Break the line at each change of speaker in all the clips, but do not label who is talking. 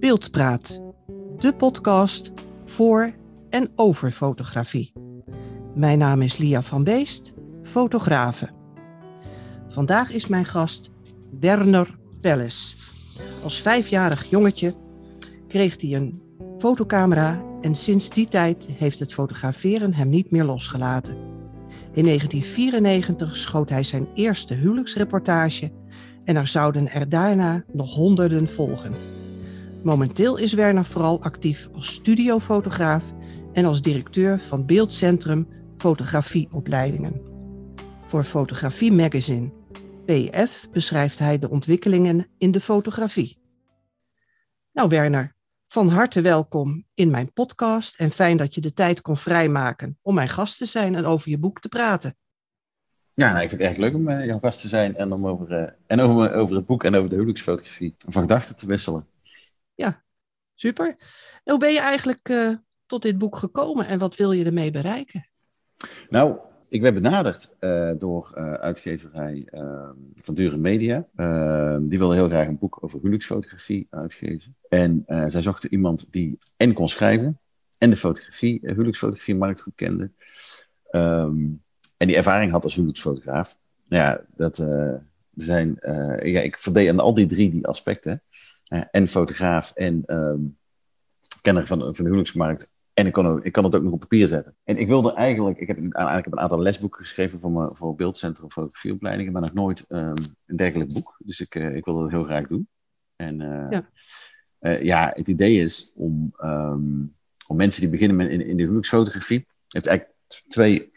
Beeldpraat, de podcast voor en over fotografie. Mijn naam is Lia van Beest, fotografe. Vandaag is mijn gast Werner Pelles. Als vijfjarig jongetje kreeg hij een fotocamera en sinds die tijd heeft het fotograferen hem niet meer losgelaten. In 1994 schoot hij zijn eerste huwelijksreportage en er zouden er daarna nog honderden volgen. Momenteel is Werner vooral actief als studiofotograaf en als directeur van Beeldcentrum Fotografieopleidingen. Voor Fotografie Magazine, PF, beschrijft hij de ontwikkelingen in de fotografie. Nou Werner, van harte welkom in mijn podcast en fijn dat je de tijd kon vrijmaken om mijn gast te zijn en over je boek te praten.
Ja, nou, ik vind het erg leuk om uh, jouw gast te zijn en om over, uh, en over, over het boek en over de huwelijksfotografie van gedachten te wisselen.
Ja, super. hoe ben je eigenlijk uh, tot dit boek gekomen en wat wil je ermee bereiken?
Nou, ik werd benaderd door uitgeverij van Dure Media. die wilde heel graag een boek over huwelijksfotografie uitgeven. En zij zochten iemand die en kon schrijven en de fotografie, huwelijksfotografie-markt goed kende. Um, en die ervaring had als huwelijksfotograaf. Ja, dat zijn, ja, ik verdeed aan al die drie die aspecten. En fotograaf en um, kenner van, van de huwelijksmarkt. En ik kan, ik kan het ook nog op papier zetten. En ik wilde eigenlijk, ik heb eigenlijk een aantal lesboeken geschreven voor, mijn, voor beeldcentrum fotografieopleidingen, maar nog nooit um, een dergelijk boek. Dus ik, ik wilde dat heel graag doen. En ja. ja, het idee is om, um, om mensen die beginnen met in, in de huwelijksfotografie, heeft eigenlijk twee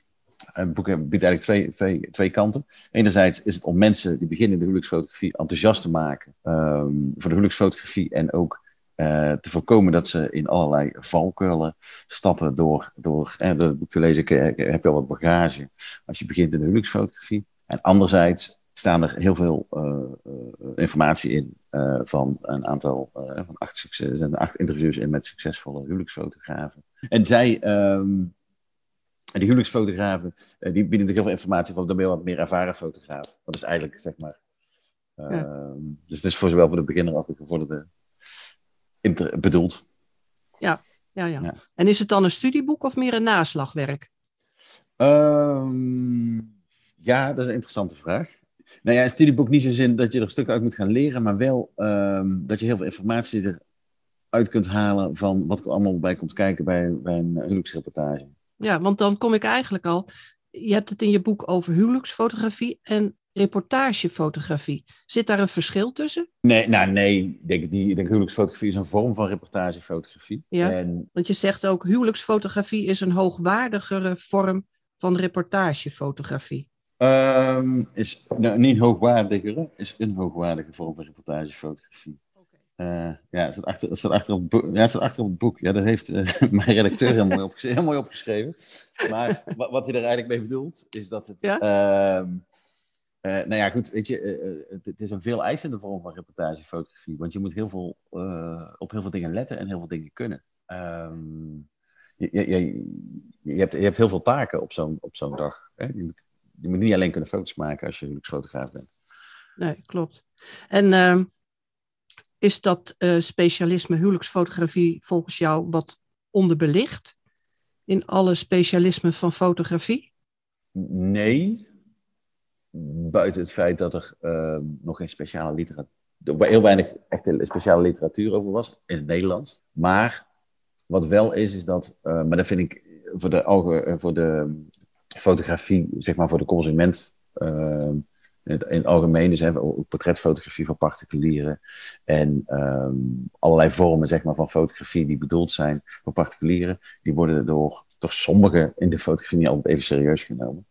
het boek biedt eigenlijk twee, twee, kanten. Enerzijds is het om mensen die beginnen in de huwelijksfotografie enthousiast te maken um, voor de huwelijksfotografie en ook uh, te voorkomen dat ze in allerlei valkuilen stappen door, door eh, het boek te lezen. Heb je al wat bagage als je begint in de huwelijksfotografie. En anderzijds staan er heel veel uh, informatie in van een aantal, van acht, acht interviews in met succesvolle huwelijksfotografen. En zij um, en die huwelijksfotografen, uh, die bieden natuurlijk heel veel informatie van, dan ben je wat meer ervaren fotograaf. Dat is eigenlijk, zeg maar. Uh, ja. Dus het is voor zowel voor de beginner als de gevorderde bedoeld.
Ja, ja, ja, ja, En is het dan een studieboek of meer een naslagwerk?
Um, ja, dat is een interessante vraag. Nou ja, een studieboek niet zin dat je er stukken uit moet gaan leren, maar wel um, dat je heel veel informatie eruit kunt halen van wat er allemaal bij komt kijken bij, bij een huwelijksreportage.
Ja, want dan kom ik eigenlijk al. Je hebt het in je boek over huwelijksfotografie en reportagefotografie. Zit daar een verschil tussen?
Nee, nou nee, ik denk, die, ik denk huwelijksfotografie is een vorm van reportagefotografie.
Ja, en... want je zegt ook huwelijksfotografie is een hoogwaardigere vorm van reportagefotografie.
Um, is nou, niet hoogwaardiger, is een hoogwaardige vorm van reportagefotografie. Uh, ja, het staat, achter, het, staat achter op, ja, het staat achter op het boek. Ja, dat heeft uh, mijn redacteur heel mooi, opgeschreven, heel mooi opgeschreven. Maar wat hij er eigenlijk mee bedoelt, is dat het... Ja? Uh, nou ja, goed, weet je, het, het, is een veel eisende vorm van reportagefotografie. Want je moet heel veel, op heel veel dingen letten en heel veel dingen kunnen. Ehm, je, je, je, hebt, je hebt heel veel taken op zo'n zo'n dag. Hè? Je, moet, je moet niet alleen kunnen foto's maken als je huwelijksfotograaf bent.
Nee, klopt. En ehm, is dat uh, specialisme huwelijksfotografie volgens jou wat onderbelicht in alle specialismen van fotografie?
Nee, buiten het feit dat er uh, nog geen speciale literatuur, heel weinig echte speciale literatuur over was in het Nederlands. Maar wat wel is, is dat, uh, maar dat vind ik voor de, voor de fotografie, zeg maar voor de consument, in het algemeen, dus hè, portretfotografie van particulieren en um, allerlei vormen zeg maar, van fotografie die bedoeld zijn voor particulieren, die worden door, door sommigen in de fotografie niet altijd even serieus genomen.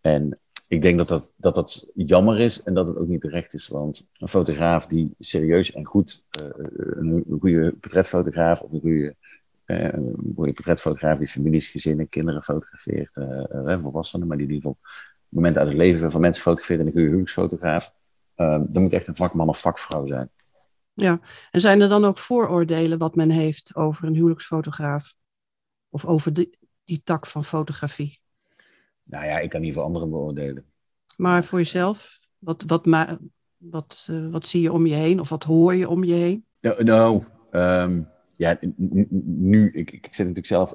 En ik denk dat dat, dat dat jammer is en dat het ook niet terecht is, want een fotograaf die serieus en goed, uh, een, goede portretfotograaf of een goede uh, een portretfotograaf die families, gezinnen, kinderen fotografeert, uh, volwassenen, maar die in ieder geval momenten uit het leven van mensen fotograferen en een huwelijksfotograaf. Uh, dan moet echt een vakman of vakvrouw zijn.
Ja, en zijn er dan ook vooroordelen wat men heeft over een huwelijksfotograaf? Of over die, die tak van fotografie?
Nou ja, ik kan niet voor anderen beoordelen.
Maar voor jezelf? Wat, wat, wat, uh, wat zie je om je heen? Of wat hoor je om je heen?
Nou, nou ehm, ja, nu, ik, ik zit natuurlijk zelf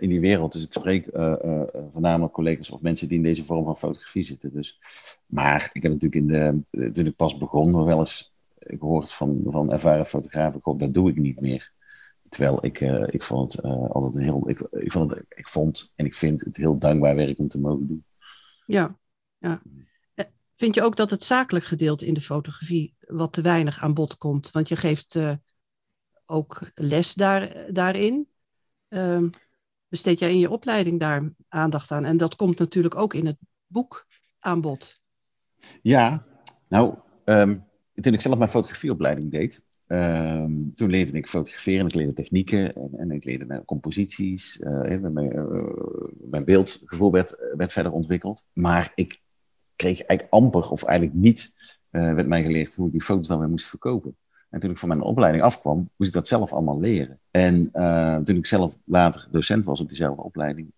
in die wereld, dus ik spreek voornamelijk collega's of mensen die in deze vorm van fotografie zitten. Dus, maar ik heb natuurlijk in de, toen ik pas begon, wel eens ik hoort van, van ervaren fotografen, dat doe ik niet meer. Terwijl ik, uh, ik vond het uh, altijd een heel, ik, vond ik vond en ik vind het heel dankbaar werk om te mogen doen.
Ja, ja. Eh, vind je ook dat het zakelijk gedeelte in de fotografie wat te weinig aan bod komt? Want je geeft uh, ook les daar, daarin. Uh, besteed jij in je opleiding daar aandacht aan? En dat komt natuurlijk ook in het boek aan bod.
Ja, nou, um, toen ik zelf mijn fotografieopleiding deed, um, toen leerde ik fotograferen, ik leerde technieken en, en ik leerde composities. Uh, mijn, beeldgevoel werd, werd verder ontwikkeld. Maar ik kreeg eigenlijk amper of eigenlijk niet werd mij geleerd hoe ik die foto's dan weer moest verkopen. En toen ik van mijn opleiding afkwam, moest ik dat zelf allemaal leren. En toen ik zelf later docent was op diezelfde opleiding,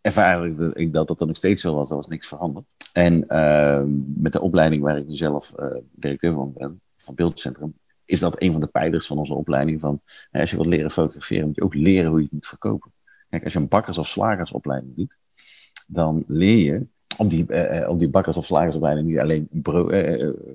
ervaarde ik dat dat er nog steeds zo was. Er was niks veranderd. En uh, met de opleiding waar ik nu zelf uh, directeur van ben, van Beeldcentrum, is dat een van de pijlers van onze opleiding. Van, als je wilt leren fotograferen, moet je ook leren hoe je het moet verkopen. Kijk, als je een bakkers- of slagersopleiding doet, dan leer je op die, uh, op die bakkers- of slagersopleiding niet alleen brood,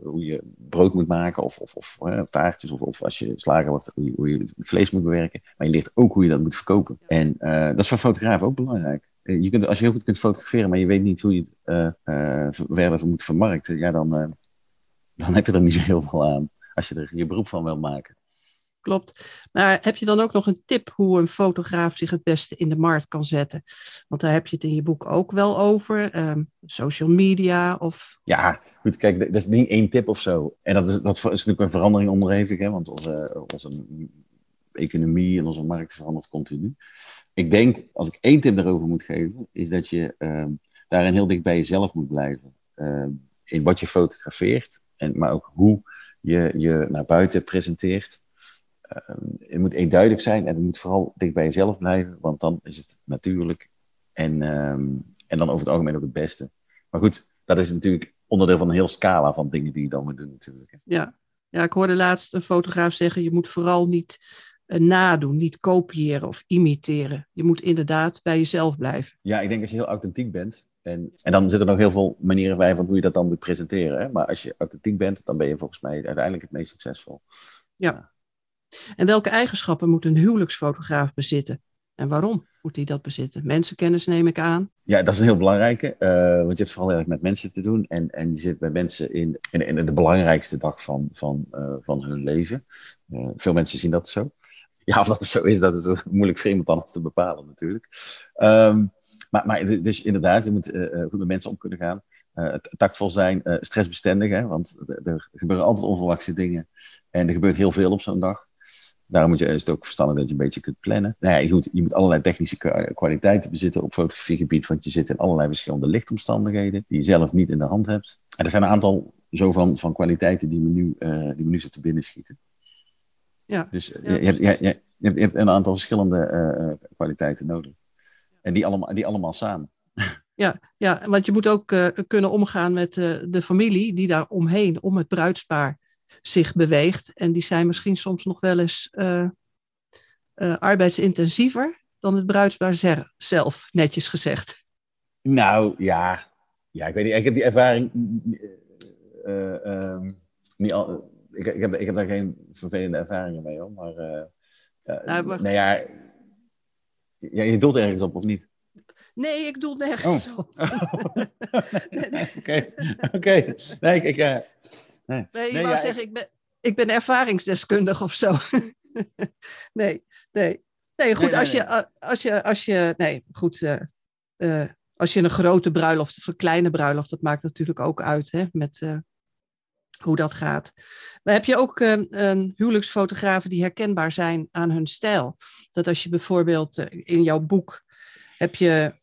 hoe je brood moet maken of, of, of taartjes, of, of als je slager wordt, hoe je, hoe je, het vlees moet bewerken. Maar je leert ook hoe je dat moet verkopen. En dat is voor fotografen ook belangrijk. Eh, je kunt, als je heel goed kunt fotograferen, maar je weet niet hoe je het verder moet vermarkten, ja, dan, dan heb je er niet zo heel veel aan. Als je er je beroep van wil maken.
Klopt. Maar heb je dan ook nog een tip hoe een fotograaf zich het beste in de markt kan zetten? Want daar heb je het in je boek ook wel over. Um, social media of...
Ja, goed. Kijk, dat is niet één tip of zo. En dat is, dat is natuurlijk een verandering onderhevig, hè, want onze, onze economie en onze markt verandert continu ik denk, als ik één tip daarover moet geven, is dat je uh, daarin heel dicht bij jezelf moet blijven. Uh, in wat je fotografeert, en, maar ook hoe je je naar buiten presenteert. Uh, het moet eenduidig zijn en het moet vooral dicht bij jezelf blijven, want dan is het natuurlijk en, ehm, en dan over het algemeen ook het beste. Maar goed, dat is natuurlijk onderdeel van een heel scala van dingen die je dan moet doen natuurlijk.
Ja, ja ik hoorde laatst een fotograaf zeggen, je moet vooral niet nadoen, niet kopiëren of imiteren. Je moet inderdaad bij jezelf blijven.
Ja, ik denk als je heel authentiek bent. En, en dan zitten er nog heel veel manieren bij van hoe je dat dan moet presenteren. Hè? Maar als je authentiek bent, dan ben je volgens mij uiteindelijk het meest succesvol.
Ja. ja. En welke eigenschappen moet een huwelijksfotograaf bezitten? En waarom moet hij dat bezitten? Mensenkennis neem ik aan.
Ja, dat is een heel belangrijke. Uh, want je hebt vooral erg met mensen te doen. En, en je zit bij mensen in, in, de belangrijkste dag van, van, uh, van hun leven. Uh, veel mensen zien dat zo. Ja, of dat het zo is, dat is moeilijk voor iemand anders te bepalen natuurlijk. Um, maar, maar dus inderdaad, je moet goed met mensen om kunnen gaan. Tactvol zijn, stressbestendig, hè, want er gebeuren altijd onverwachte dingen. En er gebeurt heel veel op zo'n dag. Daarom moet je, is het ook verstandig dat je een beetje kunt plannen. Nou ja, goed, je moet allerlei technische kwaliteiten bezitten op fotografiegebied, want je zit in allerlei verschillende lichtomstandigheden die je zelf niet in de hand hebt. En er zijn een aantal zo van, van kwaliteiten die me nu, die me nu zo te binnen schieten. Ja. Dus ja. Je, je, je, je, hebt, een aantal verschillende uh, kwaliteiten nodig. En die allemaal, die allemaal samen.
Ja, ja, want je moet ook uh, kunnen omgaan met de familie die daar omheen, om het bruidspaar, zich beweegt. En die zijn misschien soms nog wel eens arbeidsintensiever dan het bruidspaar zelf, netjes gezegd.
Nou ja, ja ik weet niet. Ik heb die ervaring uh, niet al, ik, ik, heb, ik heb daar geen vervelende ervaringen mee hoor. Maar, nou, maar... nou ja, ja, je doelt ergens op of niet?
Nee, ik nergens oh. op.
Oké, oké. Nee, ik... ik uh,
nee, nee, je wou zeggen, ik... ben, ik ben ervaringsdeskundig of zo. nee, nee. Nee, goed, nee, als, Je, als je... Als je... Nee, goed. Uh, uh, als je een grote bruiloft of een kleine bruiloft, dat maakt natuurlijk ook uit, hè, met hoe dat gaat. Maar heb je ook een huwelijksfotografen die herkenbaar zijn aan hun stijl? Dat als je bijvoorbeeld in jouw boek heb je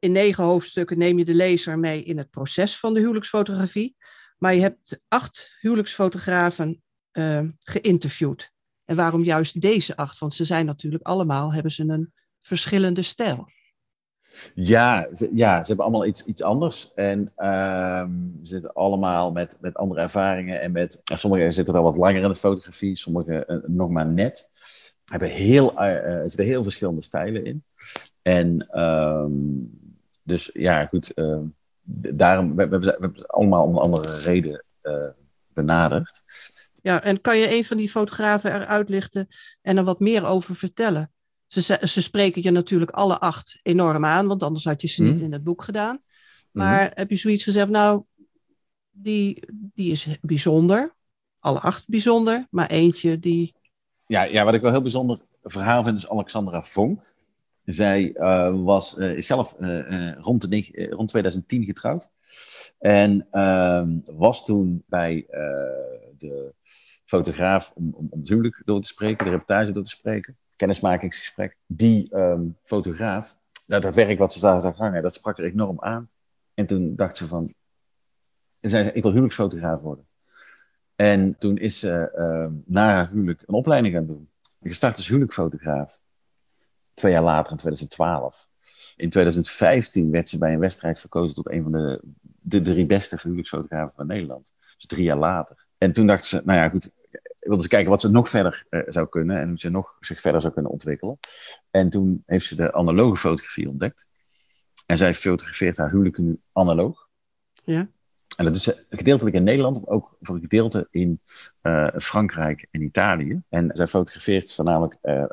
in negen hoofdstukken neem je de lezer mee in het proces van de huwelijksfotografie. Maar je hebt acht huwelijksfotografen uh, geïnterviewd. En waarom juist deze acht? Want ze zijn natuurlijk allemaal, hebben ze een verschillende stijl.
Ja, ze, ja, ze hebben allemaal iets, iets anders. En ehm, ze zitten allemaal met, met andere ervaringen. En met, sommigen zitten al wat langer in de fotografie, sommigen uh, nog maar net. Hebben heel, uh, er zitten heel verschillende stijlen in. En um, dus ja, goed. Uh, daarom we, hebben allemaal om een andere reden benaderd.
Ja, en kan je een van die fotografen eruit lichten en er wat meer over vertellen? Ze, ze spreken je natuurlijk alle acht enorm aan, want anders had je ze niet mm. in het boek gedaan. Maar mm. heb je zoiets gezegd, nou, die, die is bijzonder. Alle acht bijzonder, maar eentje die.
Ja, ja wat ik wel heel bijzonder verhaal vind, is Alexandra Vonk. Zij uh, was, uh, is zelf uh, rond, de, rond 2010 getrouwd. En ehm, was toen bij de fotograaf om, om, het huwelijk door te spreken, de reportage door te spreken kennismakingsgesprek. Die um, fotograaf, nou, dat werk wat ze daar zag hangen, dat sprak er enorm aan. En toen dacht ze van, en zei ze, ik wil huwelijksfotograaf worden. En toen is ze uh, na haar huwelijk een opleiding gaan doen. Gestart als huwelijksfotograaf. Twee jaar later, in 2012. In 2015 werd ze bij een wedstrijd verkozen tot een van de, de drie beste huwelijksfotografen van Nederland. Dus drie jaar later. En toen dacht ze, nou ja, goed, wilde ze kijken wat ze nog verder uh, zou kunnen en hoe ze nog zich verder zou kunnen ontwikkelen. En toen heeft ze de analoge fotografie ontdekt. En zij fotografeert haar huwelijken nu analoog.
Ja.
En dat doet ze gedeeltelijk in Nederland, maar ook voor een gedeelte in uh, Frankrijk en Italië. En zij fotografeert voornamelijk uh,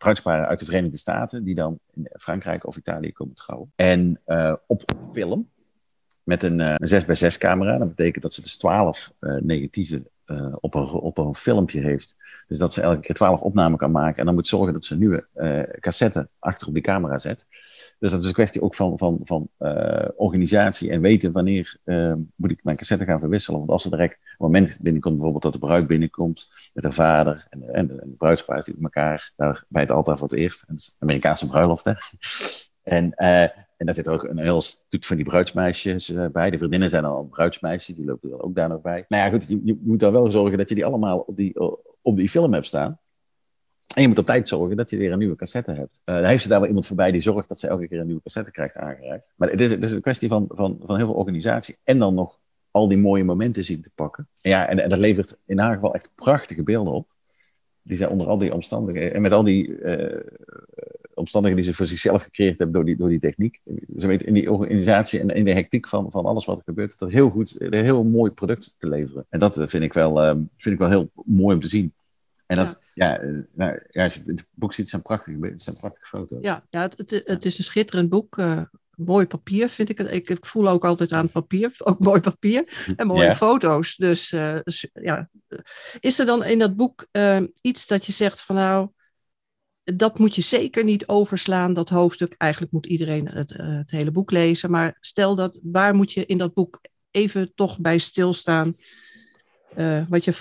bruidsparen uit de Verenigde Staten, die dan in Frankrijk of Italië komen trouwen. En op film, met een, een 6 bij 6 camera. Dat betekent dat ze dus 12 negatieve uh, op, een, op een filmpje heeft. Dus dat ze elke keer twaalf opnamen kan maken. En dan moet zorgen dat ze een nieuwe cassette achter op die camera zet. Dus dat is een kwestie ook van, van, van organisatie en weten wanneer moet ik mijn cassette gaan verwisselen. Want als er direct een moment binnenkomt, bijvoorbeeld dat de bruid binnenkomt met de vader en en de, en bruidspaar zitten elkaar daar bij het altaar voor het eerst. Amerikaanse bruiloft, hè. En, en daar zit ook een heel stuk van die bruidsmeisjes uh, bij. De vriendinnen zijn al bruidsmeisjes, die lopen er ook daar nog bij. Nou ja, goed, je, moet dan wel zorgen dat je die allemaal op die, op die film hebt staan. En je moet op tijd zorgen dat je weer een nieuwe cassette hebt. Uh, dan heeft ze daar wel iemand voorbij die zorgt dat ze elke keer een nieuwe cassette krijgt aangereikt. Maar het is, het is een kwestie van, van, van heel veel organisatie. En dan nog al die mooie momenten zien te pakken. En ja, en, en dat levert in haar geval echt prachtige beelden op. Die zijn onder al die omstandigheden. En met al die omstandigheden die ze voor zichzelf gecreëerd hebben door die, door die techniek. Ze weten in die organisatie en in de hectiek van, van alles wat er gebeurt, dat heel goed, een heel mooi product te leveren. En dat vind ik wel, um, vind ik wel heel mooi om te zien. En dat, ja, ja, eh, nou, ja als je het boek ziet, zijn prachtige, het zijn prachtige foto's.
Ja, ja het, het, het is een schitterend boek. Uh, mooi papier vind ik het. Ik, ik, voel ook altijd aan papier, ook mooi papier en mooie ja. foto's. Dus uh, ja, is er dan in dat boek uh, iets dat je zegt van nou, dat moet je zeker niet overslaan, dat hoofdstuk. Eigenlijk moet iedereen het, uh, het, hele boek lezen. Maar stel dat, waar moet je in dat boek even toch bij stilstaan? Uh, wat, je,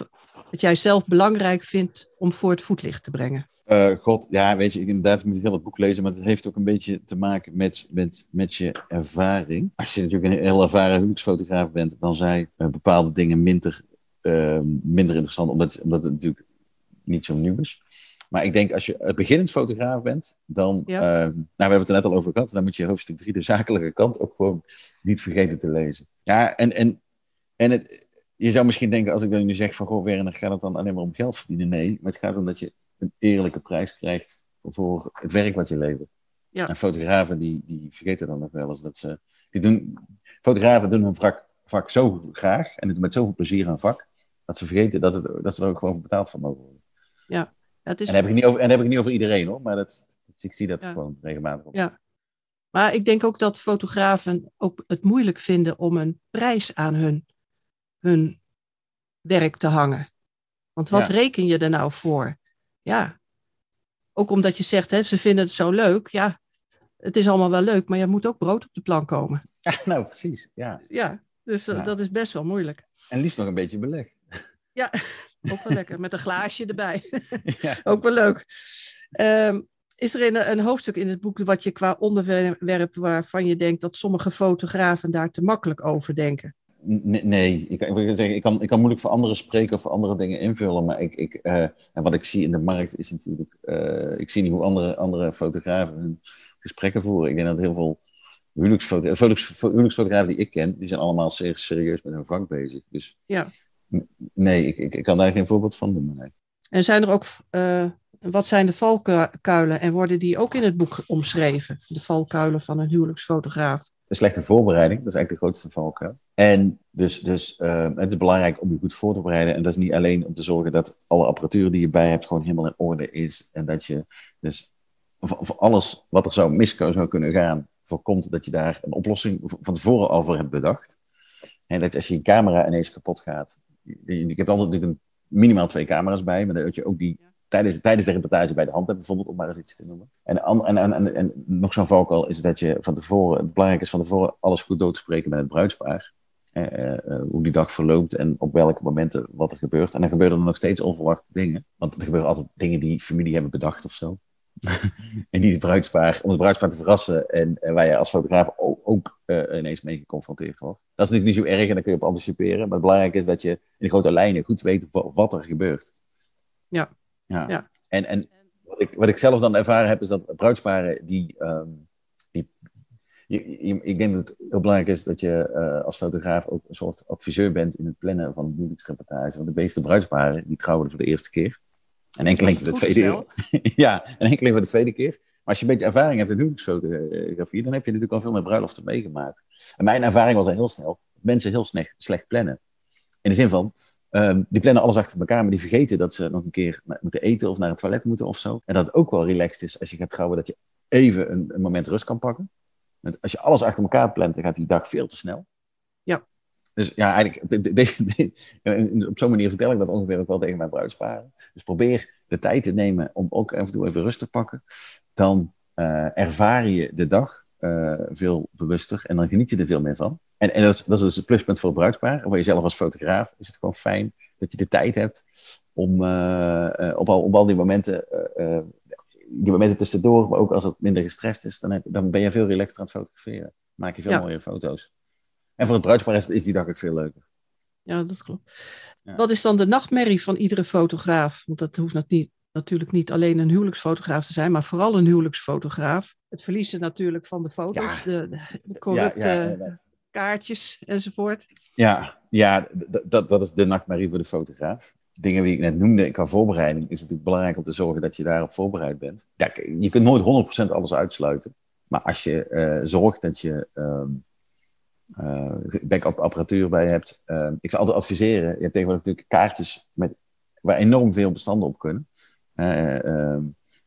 wat jij zelf belangrijk vindt om voor het voetlicht te brengen?
Uh, God, ja, weet je, inderdaad moet ik heel het boek lezen, maar het heeft ook een beetje te maken met, met, met je ervaring. Als je natuurlijk een heel ervaren huwelijksfotograaf bent, dan zijn bepaalde dingen minder, minder interessant, omdat, omdat het natuurlijk niet zo nieuw is. Maar ik denk als je een beginnend fotograaf bent, dan, ja. uh, nou we hebben het er net al over gehad, dan moet je hoofdstuk 3, de zakelijke kant, ook gewoon niet vergeten te lezen. Ja, en, en, en het, je zou misschien denken, als ik dan nu zeg van, goh Werner, gaat het dan alleen maar om geld verdienen? Nee, maar het gaat om dat je een eerlijke prijs krijgt voor het werk wat je levert. Ja. En fotografen die, die vergeten dan nog wel eens dat ze, die doen, fotografen doen hun vak, vak zo graag en het met zoveel plezier aan vak, dat ze vergeten dat, het, dat ze er ook gewoon betaald van mogen worden.
Ja, het is...
En, heb ik niet over, en dat heb ik niet over iedereen hoor, maar dat, dat ik zie dat ja. gewoon regelmatig. Op.
Ja. Maar ik denk ook dat fotografen ook het moeilijk vinden om een prijs aan hun, hun werk te hangen. Want wat ja. reken je er nou voor? Ja, ook omdat je zegt, hè, ze vinden het zo leuk. Ja, het is allemaal wel leuk, maar je moet ook brood op de plank komen.
Ja, nou precies. Ja,
ja dus ja. dat is best wel moeilijk.
En liefst nog een beetje beleg.
Ja, ook wel lekker. Met een glaasje erbij. Ja. ook wel leuk. Um, is er een, een, hoofdstuk in het boek wat je qua onderwerp waarvan je denkt dat sommige fotografen daar te makkelijk over denken?
Nee, nee. Ik, ik, zeggen, ik, kan, ik kan moeilijk voor anderen spreken of voor andere dingen invullen. Maar ik, ik, uh, en wat ik zie in de markt is natuurlijk. Uh, ik zie niet hoe andere, andere fotografen hun gesprekken voeren. Ik denk dat heel veel huwelijksfotografen die ik ken, die zijn allemaal zeer serieus met hun vak bezig. Dus
ja.
Nee, ik, ik, ik, kan daar geen voorbeeld van noemen. Nee.
En zijn er ook, uh, wat zijn de valkuilen en worden die ook in het boek omschreven? De valkuilen van een huwelijksfotograaf?
Een slechte voorbereiding, dat is eigenlijk de grootste valkuil. En dus, dus uh, het is belangrijk om je goed voor te bereiden. En dat is niet alleen om te zorgen dat alle apparatuur die je bij hebt gewoon helemaal in orde is. En dat je dus voor alles wat er zou mis zou kunnen gaan, voorkomt dat je daar een oplossing van tevoren al voor hebt bedacht. En dat als je camera ineens kapot gaat. Ik heb altijd natuurlijk een, minimaal twee camera's bij, maar dat je ook die tijdens, tijdens de reportage bij de hand hebt, bijvoorbeeld, om maar eens iets te noemen. En, en, en, nog zo'n valkuil is dat je van tevoren, het belangrijk is van tevoren alles goed door te spreken met het bruidspaar. Eh, eh, hoe die dag verloopt en op welke momenten wat er gebeurt. En dan gebeuren er nog steeds onverwachte dingen. Want er gebeuren altijd dingen die familie hebben bedacht of zo. en niet het bruidspaar, om het bruidspaar te verrassen. En, en waar je als fotograaf ook, ook uh, ineens mee geconfronteerd wordt. Dat is natuurlijk niet zo erg en daar kun je op anticiperen. Maar het belangrijke is dat je in de grote lijnen goed weet wat er gebeurt.
Ja.
ja. ja. En, en wat, ik, wat ik zelf dan ervaren heb, is dat bruidsparen die. Um, die ik denk dat het heel belangrijk is dat je uh, als fotograaf ook een soort adviseur bent in het plannen van een huwelijksreportage. Want de meeste bruidsparen die trouwen voor de eerste keer. En enkeling voor de tweede keer. ja, en enkeling voor de tweede keer. Maar als je een beetje ervaring hebt in huwelijksfotografie, dan heb je natuurlijk al veel meer bruiloften meegemaakt. En mijn ervaring was al heel snel. Mensen heel slecht, slecht plannen. In de zin van, um, die plannen alles achter elkaar, maar die vergeten dat ze nog een keer moeten eten of naar het toilet moeten of zo. En dat het ook wel relaxed is als je gaat trouwen, dat je even een, een moment rust kan pakken. Want als je alles achter elkaar plant, dan gaat die dag veel te snel. Dus ja, eigenlijk, op zo'n manier vertel ik dat ongeveer ook wel tegen mijn bruidsparen. Dus probeer de tijd te nemen om ook af en toe even rust te pakken. Dan uh, ervaar je de dag uh, veel bewuster en dan geniet je er veel meer van. En, en dat, is, dat is dus het pluspunt voor bruidspaar. Voor jezelf als fotograaf is het gewoon fijn dat je de tijd hebt om uh, op, al, op al die momenten, die momenten tussendoor, maar ook als het minder gestrest is, dan, heb, dan ben je veel relaxter aan het fotograferen. Maak je veel ja. mooie foto's. En voor het bruidspaar is, is die dag ook veel leuker.
Ja, dat klopt. Ja. Wat is dan de nachtmerrie van iedere fotograaf? Want dat hoeft niet, natuurlijk niet alleen een huwelijksfotograaf te zijn, maar vooral een huwelijksfotograaf. Het verliezen natuurlijk van de foto's, ja. de, de, corrupte ja, kaartjes enzovoort.
Ja, ja dat, dat is de nachtmerrie voor de fotograaf. Dingen die ik net noemde qua voorbereiding, is het natuurlijk belangrijk om te zorgen dat je daarop voorbereid bent. Ja, je kunt nooit 100% alles uitsluiten. Maar als je uh, zorgt dat je um, uh, backup apparatuur bij hebt. Uh, ik zou altijd adviseren, je hebt tegenwoordig natuurlijk kaartjes met, waar enorm veel bestanden op kunnen. Uh,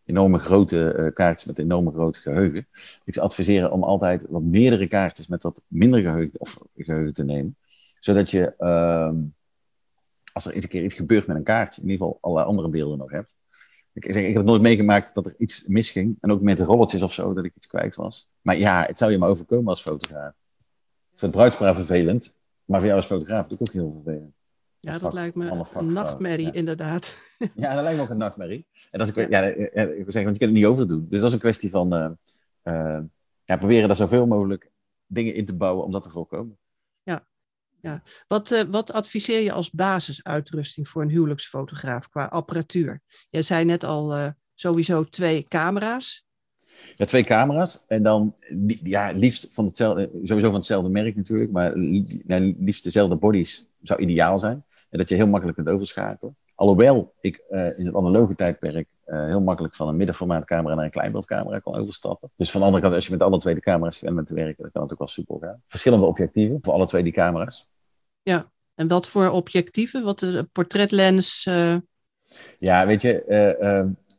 enorme grote kaartjes met enorme grote geheugen. Ik zou adviseren om altijd wat meerdere kaartjes met wat minder geheugen, of geheugen te nemen. Zodat je, ehm, als er eens een keer iets gebeurt met een kaartje, in ieder geval alle andere beelden nog hebt. Ik, ik heb nooit meegemaakt dat er iets misging. En ook met de rolletjes of zo, dat ik iets kwijt was. Maar ja, het zou je maar overkomen als fotograaf voor het bruidspaar vervelend, maar voor jou als fotograaf is het ook heel vervelend.
Ja, dat, lijkt me een nachtmerrie, ja. inderdaad.
Ja, dat lijkt me ook een nachtmerrie. En dat is een, ja. ja, ik wil zeggen, want je kunt het niet overdoen. Dus dat is een kwestie van uh, uh, ja, proberen daar zoveel mogelijk dingen in te bouwen om dat te voorkomen.
Ja, ja. Wat, uh, wat adviseer je als basisuitrusting voor een huwelijksfotograaf qua apparatuur? Jij zei net al sowieso twee camera's.
Ja, twee camera's. En dan ja, liefst van hetzelfde, sowieso van hetzelfde merk natuurlijk, maar nou, liefst dezelfde bodies zou ideaal zijn. En dat je heel makkelijk kunt overschakelen. Alhoewel ik uh, in het analoge tijdperk uh, heel makkelijk van een middenformaatcamera naar een kleinbeeldcamera kan overstappen. Dus van de andere kant, als je met alle twee de camera's gewend bent te werken, dan kan het ook wel super gaan. Verschillende objectieven voor alle twee die camera's.
Ja, en wat voor objectieven? Wat de portretlens? Uh...
Ja, weet je,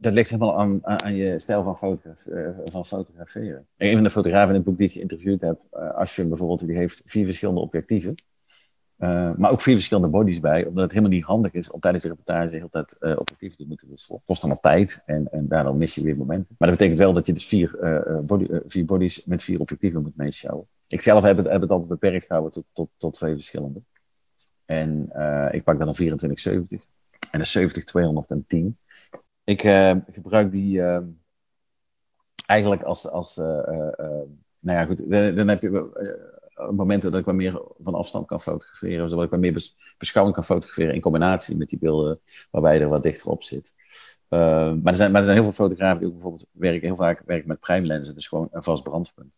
dat ligt helemaal aan, aan, je stijl van, uh, van fotograferen. Een van de fotografen in het boek die ik geïnterviewd heb, uh, Ashwin bijvoorbeeld, die heeft vier verschillende objectieven. Uh, maar ook vier verschillende bodies bij, omdat het helemaal niet handig is om tijdens de reportage de hele tijd objectieven te moeten wisselen. Het kost allemaal tijd en, en daardoor mis je weer momenten. Maar dat betekent wel dat je dus vier, body, vier bodies met vier objectieven moet meeschouwen. Ik zelf heb het, heb het altijd beperkt gehouden tot, tot, tot twee verschillende. En ik pak dan een 2470 en een 70-210. Ik uh, gebruik die uh, eigenlijk als, als uh, nou ja goed, dan, heb je momenten dat ik wat meer van afstand kan fotograferen, zodat ik wat meer beschouwend kan fotograferen in combinatie met die beelden waarbij er wat dichter op zit. maar, er zijn, maar er zijn heel veel fotografen die ook bijvoorbeeld werken, heel vaak werken met primelenzen. Dus gewoon een vast brandpunt.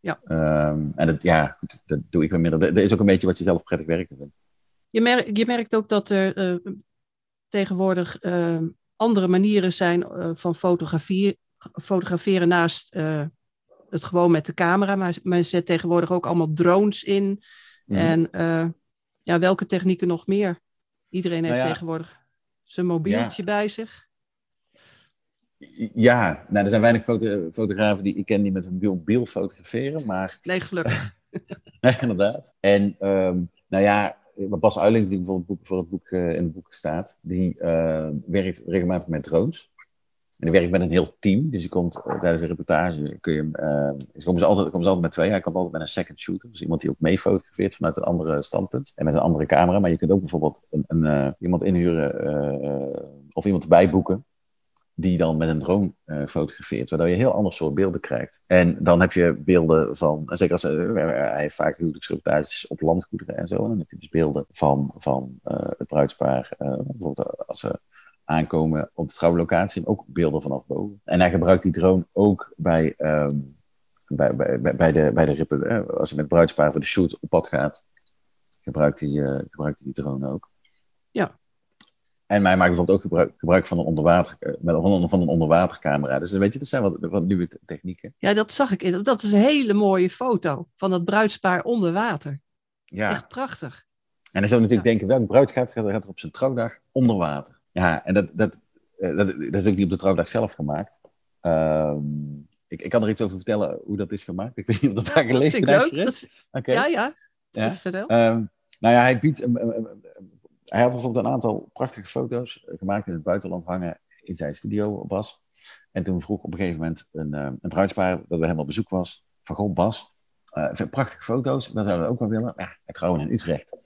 Ja.
Ehm, en dat, ja, goed, dat doe ik wel meer. Dat, is ook een beetje wat je zelf prettig werken vindt.
Je, merkt je merkt ook dat er tegenwoordig andere manieren zijn van fotografie, fotograferen naast het gewoon met de camera. Maar men zet tegenwoordig ook allemaal drones in. Mhm. En ja, welke technieken nog meer? Iedereen heeft nou tegenwoordig zijn mobieltje bij zich.
Ja, nou, er zijn weinig foto fotografen die ik ken die met een mobiel fotograferen, maar...
Nee, gelukkig.
nee, inderdaad. En um, nou ja, Bas Uilings, die bijvoorbeeld voor het boek uh, in het boek staat, die uh, werkt regelmatig met drones. En die werkt met een heel team. Dus je komt tijdens de reportage, kun je, uh, komen, ze altijd, komen ze altijd met twee. Hij komt altijd met een second shooter. Dus iemand die ook mee fotografeert vanuit een andere standpunt. En met een andere camera. Maar je kunt ook bijvoorbeeld een, een, iemand inhuren of iemand erbij boeken. Die dan met een drone fotografeert. Waardoor je heel ander soort beelden krijgt. En dan heb je beelden van, zeker als hij heeft vaak huwelijksreportages op landgoederen en zo. En dan heb je dus beelden van, van het bruidspaar. bijvoorbeeld als ze aankomen op de trouwlocatie en ook beelden vanaf boven. En hij gebruikt die drone ook bij, um, bij, bij, bij, de, bij de rippen, eh, als hij met bruidspaar voor de shoot op pad gaat, gebruikt hij, uh, gebruikt hij die drone ook.
Ja.
En mij maakt bijvoorbeeld ook gebruik, gebruik van, een onderwater, eh, met, van, van een onderwatercamera. Dus weet je, dat zijn wat, wat nieuwe technieken.
Ja, dat zag ik. Dat is een hele mooie foto van dat bruidspaar onder water. Ja. Echt prachtig.
En dan zou natuurlijk denken, welk bruid gaat, gaat er op zijn trouwdag onder water? Ja, en dat, dat, eh, dat, dat is ook niet op de trouwdag zelf gemaakt. Ehm, ik, ik kan er iets over vertellen hoe dat is gemaakt. Ik weet niet of dat daar gelegen
is. Dat, okay. Ja, ja. ja.
Um, nou ja, hij biedt... Um, hij had bijvoorbeeld een aantal prachtige foto's gemaakt in het buitenland hangen in zijn studio, Bas. En toen vroeg op een gegeven moment een, een bruidspaar dat bij hem op bezoek was, van goh, Bas, uh, prachtige foto's, we zouden we ook wel willen. Ja, trouwen in Utrecht.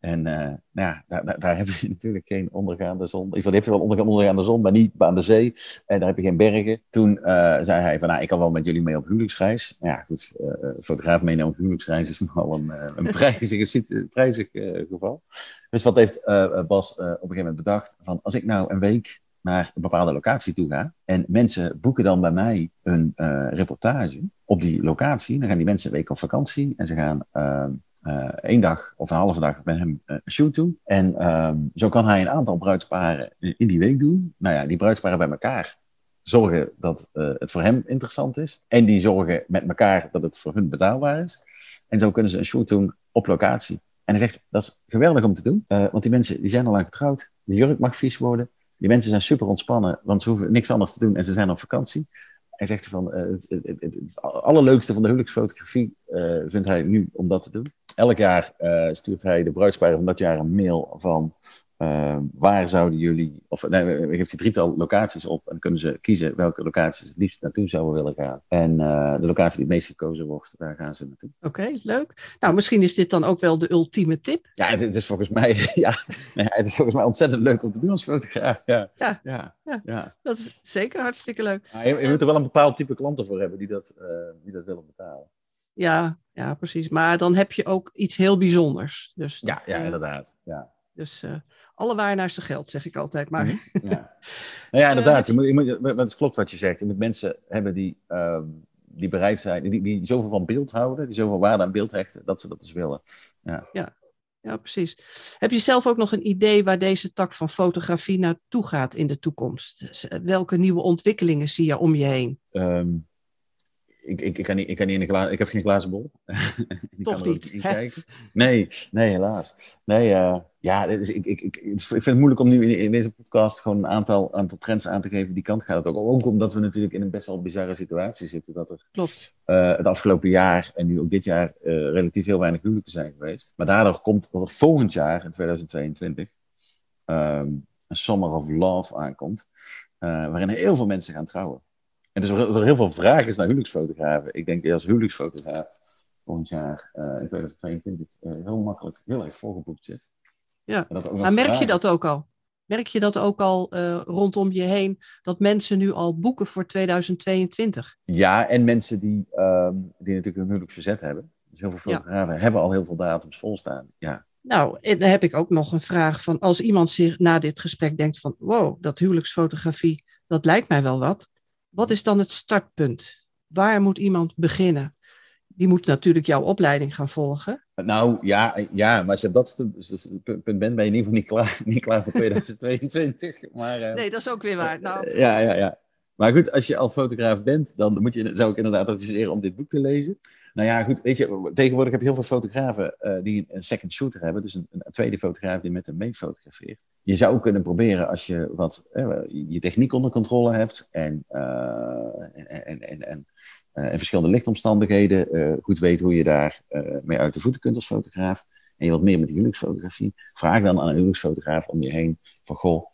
En uh, nou ja, daar, daar, heb je natuurlijk geen ondergaande zon. Ieder geval heb je wel ondergaande zon, maar niet aan de zee. En daar heb je geen bergen. Toen uh, zei hij van, nou, ik kan wel met jullie mee op huwelijksreis. Ja, goed, uh, fotograaf mee op huwelijksreis is nogal een, een prijzig, prijzig geval. Dus wat heeft Bas op een gegeven moment bedacht? Van, als ik nou een week naar een bepaalde locatie toe ga en mensen boeken dan bij mij een reportage op die locatie, dan gaan die mensen een week op vakantie en ze gaan ehm, uh, één dag of een halve dag met hem uh, een shoot doen. En um, zo kan hij een aantal bruidsparen in die week doen. Nou ja, die bruidsparen bij elkaar zorgen dat uh, het voor hem interessant is. En die zorgen met elkaar dat het voor hun betaalbaar is. En zo kunnen ze een shoot doen op locatie. En hij zegt, dat is geweldig om te doen. want die mensen die zijn al lang getrouwd. De jurk mag vies worden. Die mensen zijn super ontspannen, want ze hoeven niks anders te doen en ze zijn op vakantie. Hij zegt van, het, het, het, allerleukste van de huwelijksfotografie vindt hij nu om dat te doen elk jaar uh, stuurt hij de bruidsparen van dat jaar een mail van uh, waar zouden jullie, of nee, geeft hij drietal locaties op en dan kunnen ze kiezen welke locaties het liefst naartoe zouden willen gaan. En uh, de locatie die het meest gekozen wordt, daar gaan ze naartoe.
Oké, leuk. Nou, misschien is dit dan ook wel de ultieme tip.
Ja, het, het is volgens mij, ja, het is volgens mij ontzettend leuk om te doen als fotograaf. Ja,
ja, ja, ja. ja. dat is zeker hartstikke leuk.
je, je, moet er wel een bepaald type klanten voor hebben die dat, die dat willen betalen.
Ja, ja, precies. Maar dan heb je ook iets heel bijzonders. Dus
ja, ja, eh, inderdaad. Ja.
Dus uh, alle geld, zeg ik altijd maar. Mhm,
ja, nou ja inderdaad. Je moet, je moet, het klopt wat je zegt. Je moet mensen hebben die, uh, die bereid zijn, die, die zoveel van beeld houden, die zoveel waarde aan beeld hechten, dat ze dat dus willen. Ja.
ja. Ja, precies. Heb je zelf ook nog een idee waar deze tak van fotografie naartoe gaat in de toekomst? Welke nieuwe ontwikkelingen zie je om je heen?
Um, ik, ik, ik, kan niet, ik, kan niet in de glazen, ik heb geen glazen bol.
Toch niet?
kijken. Nee, nee, helaas. Nee, uh, ja, dus ik, ik, ik, ik vind het moeilijk om nu in, in, deze podcast gewoon een aantal, aantal trends aan te geven die kant gaat. Ook, ook omdat we natuurlijk in een best wel bizarre situatie zitten. Dat er
Klopt.
Uh, het afgelopen jaar en nu ook dit jaar uh, relatief heel weinig huwelijken zijn geweest. Maar daardoor komt dat er volgend jaar, in 2022, um, ehm, een Summer of Love aankomt. waarin heel veel mensen gaan trouwen. En dus er, er heel veel vraag is naar huwelijksfotografen. Ik denk dat als huwelijksfotograaf volgend jaar uh, in 2022 uh, eh, heel makkelijk heel erg volgeboekt zit.
Ja, maar merk je dat ook al? Merk je dat ook al uh, rondom je heen, dat mensen nu al boeken voor 2022?
Ja, en mensen die, um, die natuurlijk een huwelijk verzet hebben. Dus heel veel fotografen ja. hebben al heel veel datums volstaan. Ja,
Nou, en dan heb ik ook nog een vraag van als iemand zich na dit gesprek denkt van wow, dat huwelijksfotografie, dat lijkt mij wel wat. Wat is dan het startpunt? Waar moet iemand beginnen? Die moet natuurlijk jouw opleiding gaan volgen.
Nou ja, ja maar als je op dat punt bent, ben je in ieder geval niet klaar, niet klaar voor 2022. Maar, uh,
nee, dat is ook weer waar. Nou,
ja, ja, ja. Maar goed, als je al fotograaf bent, dan moet je, zou ik inderdaad adviseren om dit boek te lezen. Nou ja, goed, weet je, tegenwoordig heb je heel veel fotografen uh, die een second shooter hebben, dus een, een, tweede fotograaf die met hem mee fotografeert. Je zou kunnen proberen als je wat uh, je techniek onder controle hebt en, en, en, en, en, verschillende lichtomstandigheden, goed weet hoe je daar mee uit de voeten kunt als fotograaf. En je wat meer met de huwelijksfotografie. Vraag dan aan een huwelijksfotograaf om je heen van goh,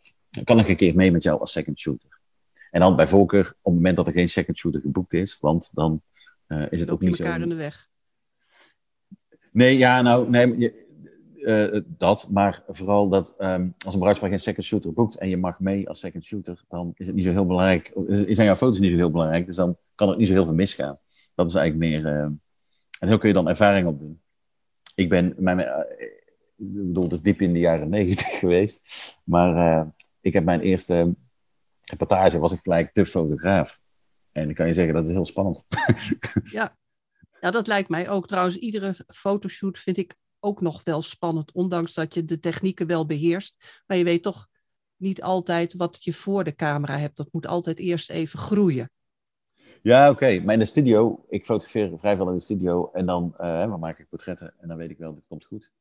kan ik een keer mee met jou als second shooter? En dan bij voorkeur op het moment dat er geen second shooter geboekt is, want dan uh, is het ook niet
zo. elkaar in de weg.
Nee, ja, nou, nee, uh, dat, maar vooral dat um, als een bruidspaar geen second shooter boekt en je mag mee als second shooter, dan is het niet zo heel belangrijk. Zijn jouw foto's niet zo heel belangrijk, dus dan kan het niet zo heel veel misgaan. Dat is eigenlijk meer. Uh, en zo kun je dan ervaring opdoen. Ik ben, mijn, ik bedoel, het is diep in de jaren negentig geweest, maar ik heb mijn eerste reportage was ik gelijk de fotograaf. En dan kan je zeggen, dat is heel spannend.
ja. ja, dat lijkt mij ook. Trouwens, iedere fotoshoot vind ik ook nog wel spannend. Ondanks dat je de technieken wel beheerst. Maar je weet toch niet altijd wat je voor de camera hebt. Dat moet altijd eerst even groeien.
Ja, oké. Maar in de studio, ik fotografeer vrij veel in de studio. En dan, uh, dan maak ik portretten. En dan weet ik wel, dit komt goed.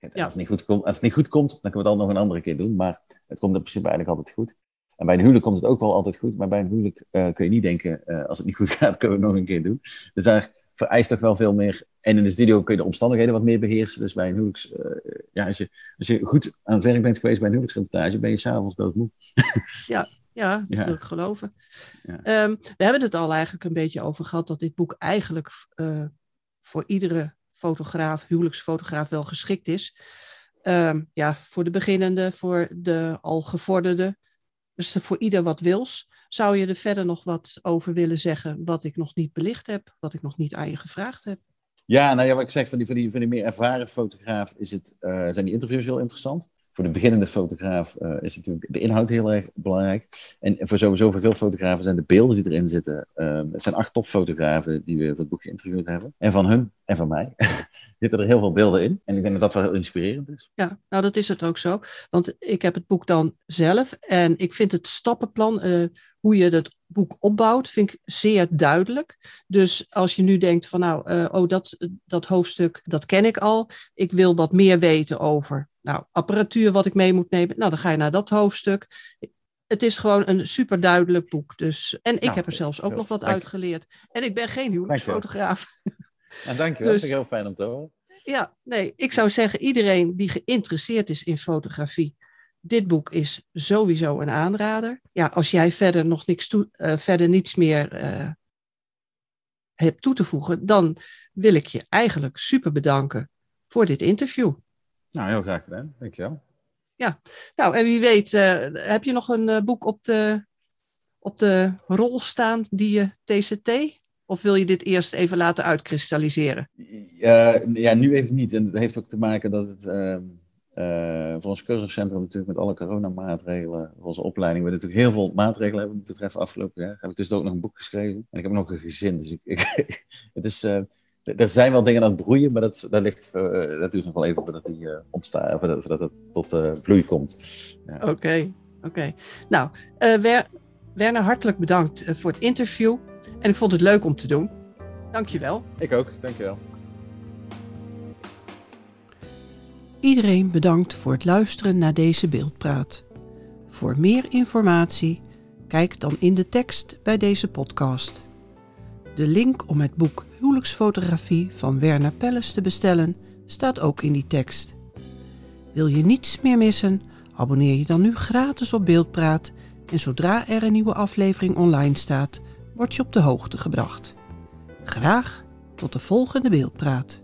Als, het niet goed komt, als het niet goed komt, dan kunnen we het dan nog een andere keer doen. Maar het komt in principe eigenlijk altijd goed. En bij een huwelijk komt het ook wel altijd goed, maar bij een huwelijk uh, kun je niet denken, uh, als het niet goed gaat, kunnen we het nog een keer doen. Dus daar vereist toch wel veel meer. En in de studio kun je de omstandigheden wat meer beheersen. Dus bij een huwelijks, uh, ja, als je, als je goed aan het werk bent geweest bij een huwelijksreportage, ben je s'avonds doodmoe.
ja, ja, dat wil ik geloven. Ja. Um, we hebben het al eigenlijk een beetje over gehad dat dit boek eigenlijk voor iedere fotograaf, huwelijksfotograaf wel geschikt is. Um, ja, voor de beginnende, voor de al gevorderde. Dus voor ieder wat wils. Zou je er verder nog wat over willen zeggen wat ik nog niet belicht heb, wat ik nog niet aan je gevraagd heb?
Ja, nou ja, wat ik zeg, van die, van die, van die meer ervaren fotograaf is het, uh, zijn die interviews heel interessant voor de beginnende fotograaf uh, is natuurlijk de inhoud heel erg belangrijk. En voor sowieso veel fotografen zijn de beelden die erin zitten. Um, het zijn acht topfotografen die we voor het boek geïnterviewd hebben. En van hun en van mij zitten er heel veel beelden in. En ik denk dat dat wel heel inspirerend is.
Ja, nou dat is het ook zo. Want ik heb het boek dan zelf. En ik vind het stappenplan, uh, hoe je het boek opbouwt, vind ik zeer duidelijk. Dus als je nu denkt van nou, uh, oh dat, dat hoofdstuk, dat ken ik al. Ik wil wat meer weten over nou, apparatuur wat ik mee moet nemen. Nou, dan ga je naar dat hoofdstuk. Het is gewoon een super duidelijk boek. Dus, en ik nou, heb er zelfs ook nog wat uitgeleerd. En ik ben geen huwelijksfotograaf.
Nou, dankjewel. Dus, dat vind ik heel fijn om te horen.
Ja, nee, ik zou zeggen, iedereen die geïnteresseerd is in fotografie, dit boek is sowieso een aanrader. Ja, als jij verder nog niks toe, uh, verder niets meer uh, hebt toe te voegen, dan wil ik je eigenlijk super bedanken voor dit interview.
Nou, heel graag gedaan. Dankjewel.
Ja, nou en wie weet, uh, heb je nog een boek op de, op de rol staan die je TCT? Of wil je dit eerst even laten uitkristalliseren?
Ja, nu even niet. En dat heeft ook te maken dat het ehm, voor ons cursuscentrum natuurlijk met alle coronamaatregelen, onze opleiding, we natuurlijk heel veel maatregelen hebben moeten treffen afgelopen jaar. Heb ik dus ook nog een boek geschreven. En ik heb nog een gezin. Dus ik, ik het is er zijn wel dingen aan het broeien, maar dat, dat, ligt, uh, dat duurt nog wel even voordat die uh, ontstaan, voordat, voordat het tot uh, bloei komt.
Oké, ja. oké. Okay, okay. Nou, Wer Werner, hartelijk bedankt voor het interview. En ik vond het leuk om te doen. Dankjewel.
Ik ook, dankjewel.
Iedereen bedankt voor het luisteren naar deze beeldpraat. Voor meer informatie, kijk dan in de tekst bij deze podcast. De link om het boek Huwelijksfotografie van Werner Pelles te bestellen staat ook in die tekst. Wil je niets meer missen? Abonneer je dan nu gratis op Beeldpraat en zodra er een nieuwe aflevering online staat, word je op de hoogte gebracht. Graag tot de volgende Beeldpraat.